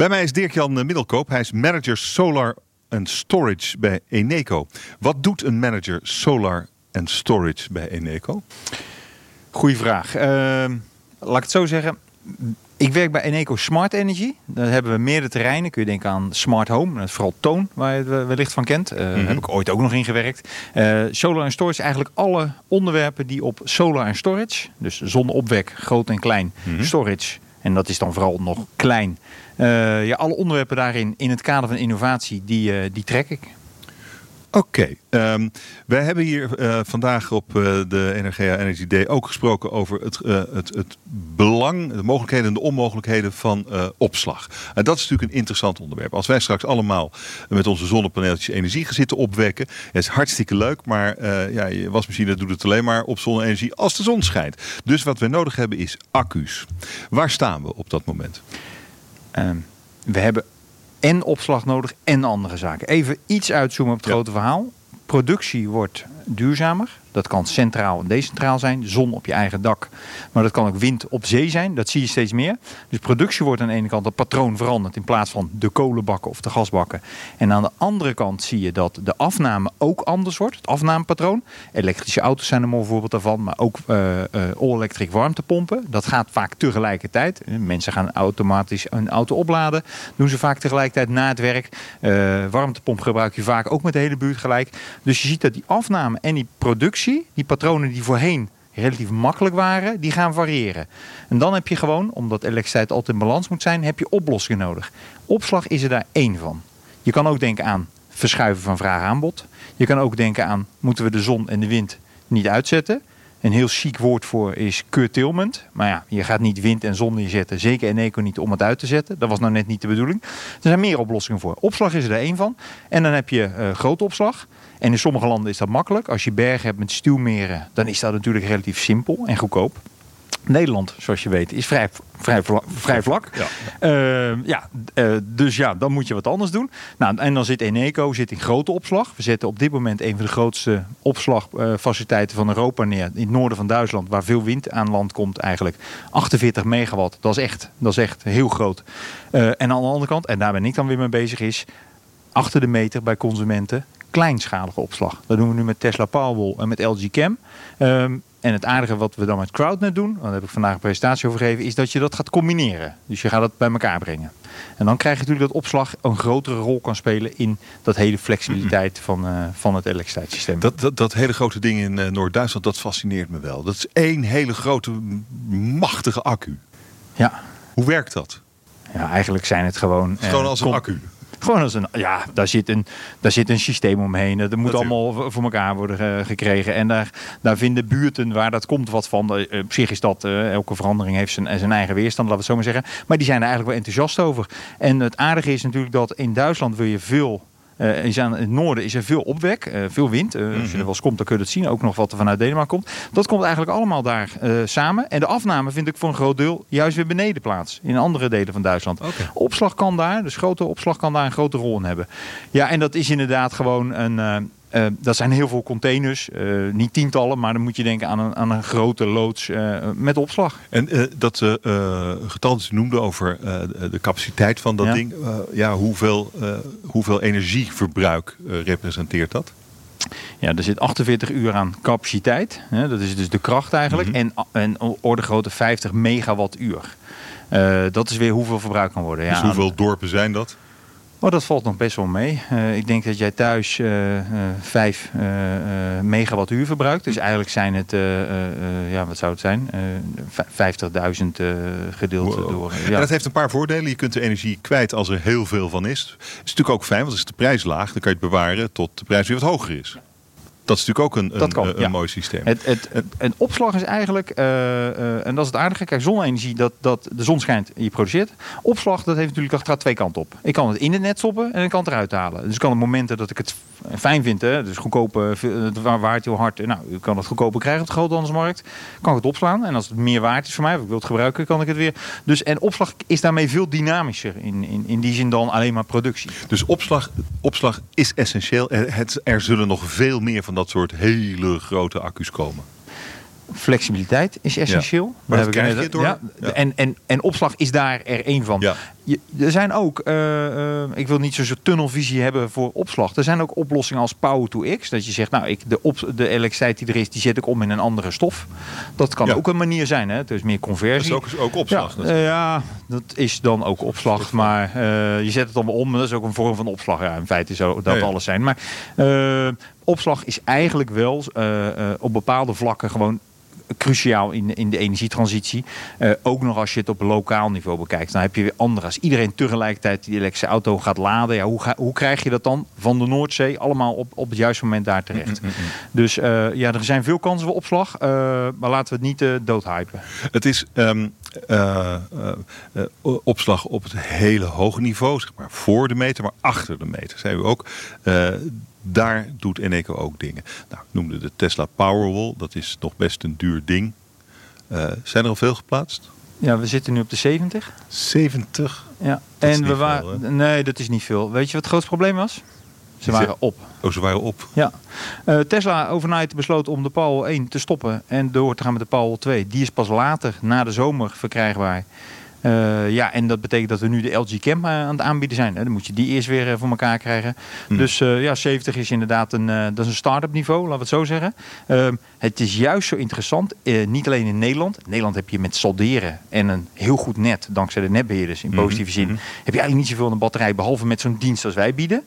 Bij mij is Dirk-Jan Middelkoop. Hij is manager Solar en Storage bij Eneco. Wat doet een manager Solar en Storage bij Eneco? Goeie vraag. Uh, laat ik het zo zeggen. Ik werk bij Eneco Smart Energy. Daar hebben we meerdere terreinen. Kun je denken aan Smart Home. Dat is vooral Toon, waar je het wellicht van kent. Daar uh, heb ik ooit ook nog in gewerkt. Uh, solar en storage, eigenlijk alle onderwerpen die op solar en storage, dus zonneopwek, groot en klein, Mhm. storage, en dat is dan vooral nog klein. Ja, alle onderwerpen daarin in het kader van innovatie, die, uh, die trek ik. Oké, um, wij hebben hier uh, vandaag op uh, de Energia Energy Day ook gesproken over het, uh, het, het, belang, de mogelijkheden en de onmogelijkheden van opslag. En dat is natuurlijk een interessant onderwerp. Als wij straks allemaal met onze zonnepaneeltjes energie gaan zitten opwekken, is hartstikke leuk, maar ja, je wasmachine doet het alleen maar op zonne-energie als de zon schijnt. Dus wat we nodig hebben is accu's. Waar staan we op dat moment? Um, we hebben en opslag nodig en andere zaken. Even iets uitzoomen op het ja. grote verhaal. Productie wordt duurzamer. Dat kan centraal en decentraal zijn. Zon op je eigen dak. Maar dat kan ook wind op zee zijn. Dat zie je steeds meer. Dus productie wordt aan de ene kant het patroon veranderd. In plaats van de kolenbakken of de gasbakken. En aan de andere kant zie je dat de afname ook anders wordt. Het afnamepatroon. Elektrische auto's zijn een mooi voorbeeld daarvan. Maar ook uh, uh, all-electric warmtepompen. Dat gaat vaak tegelijkertijd. Mensen gaan automatisch een auto opladen. Doen ze vaak tegelijkertijd na het werk. Uh, warmtepomp gebruik je vaak ook met de hele buurt gelijk. Dus je ziet dat die afname en die productie die patronen die voorheen relatief makkelijk waren, die gaan variëren. En dan heb je gewoon, omdat elektriciteit altijd in balans moet zijn, heb je oplossingen nodig. Opslag is er daar één van. Je kan ook denken aan verschuiven van vraag-aanbod. Je kan ook denken aan, moeten we de zon en de wind niet uitzetten? Een heel chic woord voor is curtailment. Maar ja, je gaat niet wind en zon neerzetten. Zeker en eco niet om het uit te zetten. Dat was nou net niet de bedoeling. Er zijn meer oplossingen voor. Opslag is er één van. En dan heb je uh, grote opslag. En in sommige landen is dat makkelijk. Als je bergen hebt met stuwmeren, dan is dat natuurlijk relatief simpel en goedkoop. Nederland, zoals je weet, is vrij, vrij, vrij vlak. Ja. Uh, ja, uh, dus ja, dan moet je wat anders doen. Nou, en dan zit Eneco zit in grote opslag. We zetten op dit moment een van de grootste opslagfaciliteiten van Europa neer. In het noorden van Duitsland, waar veel wind aan land komt eigenlijk. 48 megawatt, dat is echt, dat is echt heel groot. Uh, en aan de andere kant, en daar ben ik dan weer mee bezig, is achter de meter bij consumenten kleinschalige opslag. Dat doen we nu met Tesla Powerwall en met LG Chem. Um, en het aardige wat we dan met CrowdNet doen, daar heb ik vandaag een presentatie over gegeven, is dat je dat gaat combineren. Dus je gaat het bij elkaar brengen. En dan krijg je natuurlijk dat opslag een grotere rol kan spelen in dat hele flexibiliteit van, uh, van het elektriciteitssysteem. Dat, dat, dat hele grote ding in uh, Noord-Duitsland, dat fascineert me wel. Dat is één hele grote, machtige accu. Ja. Hoe werkt dat? Ja, eigenlijk zijn het gewoon... Het gewoon uh, als een accu. Gewoon als een, ja, daar zit een, daar zit een systeem omheen. Dat moet allemaal voor elkaar worden gekregen. En daar, daar vinden buurten waar dat komt wat van. Uh, op zich is dat, uh, elke verandering heeft zijn, zijn eigen weerstand, laten we het zo maar zeggen. Maar die zijn er eigenlijk wel enthousiast over. En het aardige is natuurlijk dat in Duitsland wil je veel uh, is aan het noorden is er veel opwek, uh, veel wind. Mm-hmm. Als je er wel eens komt, dan kun je het zien. Ook nog wat er vanuit Denemarken komt. Dat komt eigenlijk allemaal daar samen. En de afname vind ik voor een groot deel juist weer beneden plaats. In andere delen van Duitsland. Okay. Opslag kan daar, dus grote opslag kan daar een grote rol in hebben. Ja, en dat is inderdaad gewoon een... Uh, dat zijn heel veel containers, uh, niet tientallen, maar dan moet je denken aan een, aan een grote loods uh, met opslag. En dat getal dat u noemde over de capaciteit van dat Ja. ding, ja, hoeveel, hoeveel energieverbruik representeert dat? Ja, er zit 48 uur aan capaciteit. Hè, dat is dus de kracht eigenlijk. Mhm. En, en orde grootte 50 megawattuur. Dat is weer hoeveel verbruikt kan worden. Dus ja, hoeveel dorpen zijn dat? Oh, dat valt nog best wel mee. Uh, ik denk dat jij thuis uh, uh, 5 megawattuur verbruikt. Dus eigenlijk zijn het, ja, wat zou het zijn? 50.000 gedeeld Wow. door. En dat heeft een paar voordelen. Je kunt de energie kwijt als er heel veel van is. Is natuurlijk ook fijn, want als de prijs laag, dan kan je het bewaren tot de prijs weer wat hoger is. Dat is natuurlijk ook een, Dat een, kan, een, ja. mooi systeem. Het, het, het, en opslag is eigenlijk, uh, uh, en dat is het aardige, kijk, zonne-energie, dat, dat de zon schijnt en je produceert. Opslag, dat heeft natuurlijk, dat gaat twee kanten op. Ik kan het in het net stoppen en ik kan het eruit halen. Dus ik kan op momenten dat ik het fijn vind, hè, dus goedkope, het waard heel hard, nou, u kan het goedkoper krijgen op de groothandelsmarkt, kan ik het opslaan. En als het meer waard is voor mij, of ik wil het gebruiken, kan ik het weer. Dus, en opslag is daarmee veel dynamischer in, in, in die zin dan alleen maar productie. Dus opslag, opslag is essentieel. Er, het, er zullen nog veel meer van dat soort hele grote accu's komen. Flexibiliteit is essentieel. Maar Daar dat krijg je door- Ja, ja. En, en, en opslag is daar er één van. Ja. Je, er zijn ook, eh, eh, ik wil niet zo'n tunnelvisie hebben voor opslag. Er zijn ook oplossingen als Power to X. Dat je zegt, nou, ik, de, op, de elektriciteit die er is, die zet ik om in een andere stof. Dat kan Ja. ook een manier zijn. Hè? Dus meer Dat conversie. is ook, ook opslag. Ja, eh, ja, dat is dan ook opslag. Maar je zet het allemaal om. Dat is ook een vorm van opslag. Ja, in feite zou dat Ja, ja. alles zijn. Maar opslag is eigenlijk wel eh, eh, op bepaalde vlakken gewoon cruciaal in, in de energietransitie. Eh, ook nog als je het op lokaal niveau bekijkt. Dan heb je weer andere. Als iedereen tegelijkertijd die elektrische auto gaat laden. Ja, hoe, ga, hoe krijg je dat dan van de Noordzee allemaal op, op het juiste moment daar terecht? Dus eh, ja, er zijn veel kansen voor opslag. maar laten we het niet doodhypen. Het is ehm, eh, eh, eh, opslag op het hele hoge niveau, zeg maar voor de meter, maar achter de meter, zei u ook. Daar doet Eneco ook dingen. Nou, ik noemde de Tesla Powerwall, dat is nog best een duur ding. Eh, zijn er al veel geplaatst? Ja, we zitten nu op de 70. 70. Ja. Dat is en we waren. veel, nee, dat is niet veel. Weet je wat het grootste probleem was? Ze waren op. Oh, ze waren op. Ja. Eh, Tesla overnight besloot om de Power 1 te stoppen en door te gaan met de Power 2. Die is pas later, na de zomer, verkrijgbaar. Eh, ja, en dat betekent dat we nu de LG Cam eh, aan het aanbieden zijn. Hè. Dan moet je die eerst weer eh, voor elkaar krijgen. Hmm. Dus ja, 70 is inderdaad een, dat is een start-up niveau, laten we het zo zeggen. Ehm, het is juist zo interessant, niet alleen in Nederland. In Nederland heb je met solderen en een heel goed net, dankzij de netbeheerders in Mhm, positieve zin, mhm. heb je eigenlijk niet zoveel aan de batterij, behalve met zo'n dienst als wij bieden.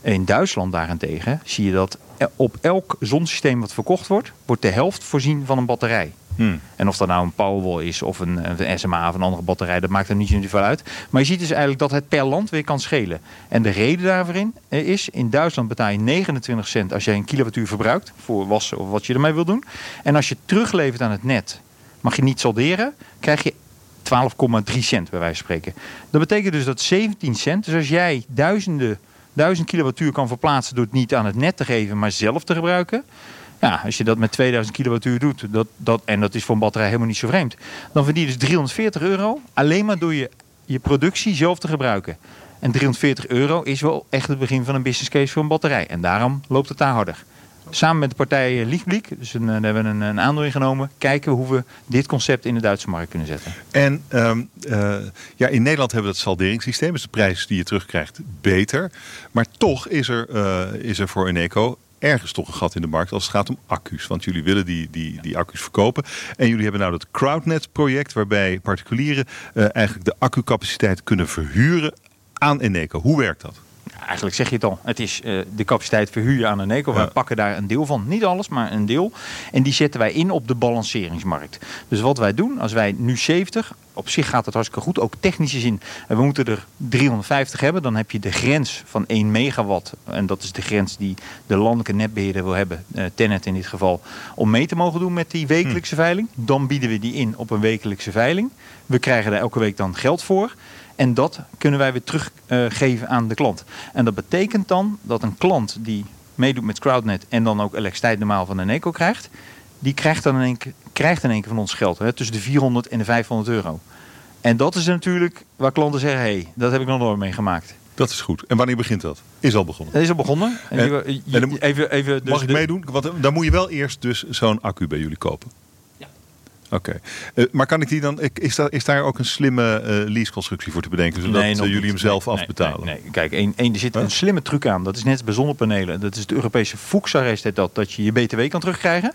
In Duitsland daarentegen zie je dat op elk zonsysteem wat verkocht wordt, wordt de helft voorzien van een batterij. Hmm. En of dat nou een Powerwall is of een, een SMA of een andere batterij, dat maakt er niet zoveel uit. Maar je ziet dus eigenlijk dat het per land weer kan schelen. En de reden daarvoor in, eh, is, in Duitsland betaal je 29 cent als jij een kilowattuur verbruikt voor wassen of wat je ermee wil doen. En als je teruglevert aan het net, mag je niet salderen, krijg je 12,3 cent bij wijze van spreken. Dat betekent dus dat 17 cent, dus als jij duizenden, duizend kilowattuur kan verplaatsen door het niet aan het net te geven, maar zelf te gebruiken. Ja, als je dat met 2000 kilowattuur doet, dat, dat, en dat is voor een batterij helemaal niet zo vreemd, dan verdien je dus 340 euro alleen maar door je, je productie zelf te gebruiken. En 340 euro is wel echt het begin van een business case voor een batterij. En daarom loopt het daar harder. Samen met de partij eh, Lichtblik, dus een, eh, daar hebben we een, een aandeel in genomen, kijken we hoe we dit concept in de Duitse markt kunnen zetten. En ehm, eh, ja, in Nederland hebben we het salderingssysteem, dus de prijs die je terugkrijgt beter. Maar toch is er, eh, is er voor Eneco ergens toch een gat in de markt als het gaat om accu's. Want jullie willen die, die, die accu's verkopen. En jullie hebben nou dat CrowdNet-project waarbij particulieren eh, eigenlijk de accucapaciteit kunnen verhuren aan Eneco. Hoe werkt dat? Eigenlijk zeg je het al. Het is eh, de capaciteit verhuur aan een eco. Wij Ja. pakken daar een deel van. Niet alles, maar een deel. En die zetten wij in op de balanceringsmarkt. Dus wat wij doen, als wij nu 70... Op zich gaat het hartstikke goed, ook technische zin. We moeten er 350 hebben. Dan heb je de grens van 1 megawatt. En dat is de grens die de landelijke netbeheerder wil hebben. eh Tenet in dit geval. Om mee te mogen doen met die wekelijkse veiling. Dan bieden we die in op een wekelijkse veiling. We krijgen daar elke week dan geld voor. En dat kunnen wij weer teruggeven aan de klant. En dat betekent dan dat een klant die meedoet met CrowdNet en dan ook elektriciteit normaal van een eco krijgt, die krijgt dan in één keer, krijgt in één keer van ons geld. Hè, tussen de 400 en de 500 euro. En dat is natuurlijk waar klanten zeggen, hé, hey, dat heb ik nog nooit meegemaakt. Dat is goed. En wanneer begint dat? Is al begonnen. Dat is al begonnen. En En- die- en dan even, even, dus Mag ik meedoen? Want dan moet je wel eerst dus zo'n accu bij jullie kopen. Oké. Eh, maar kan ik die dan, is, daar, is daar ook een slimme eh leaseconstructie voor te bedenken, zodat Nee, eh, jullie niet. hem zelf Nee, afbetalen? Nee, nee. Kijk, één, één, er zit Huh? een slimme truc aan. Dat is net als bij zonnepanelen. Dat is het Europese heet dat, dat je je BTW kan terugkrijgen.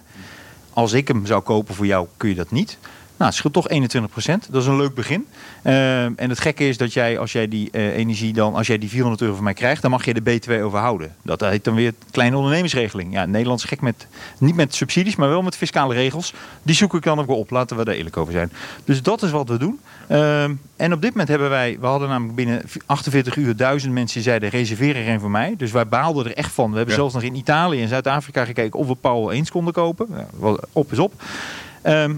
Als ik hem zou kopen voor jou, kun je dat niet. Nou, het scheelt toch 21% Dat is een leuk begin. Ehm, en het gekke is dat jij, als jij die eh, energie dan, als jij die 400 euro van mij krijgt, dan mag je de BTW overhouden. Dat heet dan weer kleine ondernemersregeling. Ja, Nederland is gek met, niet met subsidies, maar wel met fiscale regels. Die zoek ik dan ook wel op. Laten we daar eerlijk over zijn. Dus dat is wat we doen. Ehm, en op dit moment hebben wij, we hadden namelijk binnen 48 uur duizend mensen die zeiden reserveer er een voor mij. Dus wij baalden er echt van. We hebben Ja. zelfs nog in Italië en Zuid-Afrika gekeken of we Power 1 konden kopen. Ja, op is op. Ehm,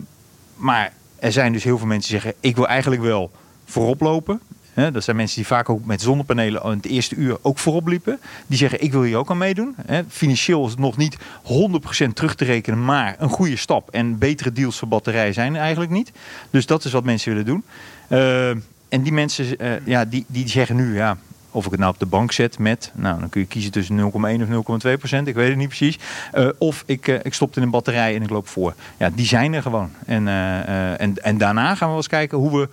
maar er zijn dus heel veel mensen die zeggen: ik wil eigenlijk wel voorop lopen. Dat zijn mensen die vaak ook met zonnepanelen in het eerste uur ook voorop liepen. Die zeggen: ik wil hier ook aan meedoen. Financieel is het nog niet 100% terug te rekenen, maar een goede stap. En betere deals voor batterijen zijn eigenlijk niet. Dus dat is wat mensen willen doen. Ehm, en die mensen, eh, ja, die, die zeggen nu: ja, Of ik het nou op de bank zet met, nou dan kun je kiezen tussen 0,1 of 0,2 procent, ik weet het niet precies. Uh, of ik, uh, ik stop het in een batterij en ik loop voor. Ja, die zijn er gewoon. En, uh, en, en daarna gaan we wel eens kijken hoe we,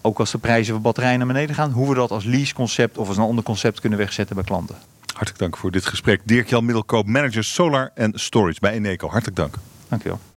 ook als de prijzen van batterijen naar beneden gaan, hoe we dat als lease-concept of als een ander concept kunnen wegzetten bij klanten. Hartelijk dank voor dit gesprek. Dirk-Jan Middelkoop, manager Solar en Storage bij Eneco. Hartelijk dank. Dank je wel.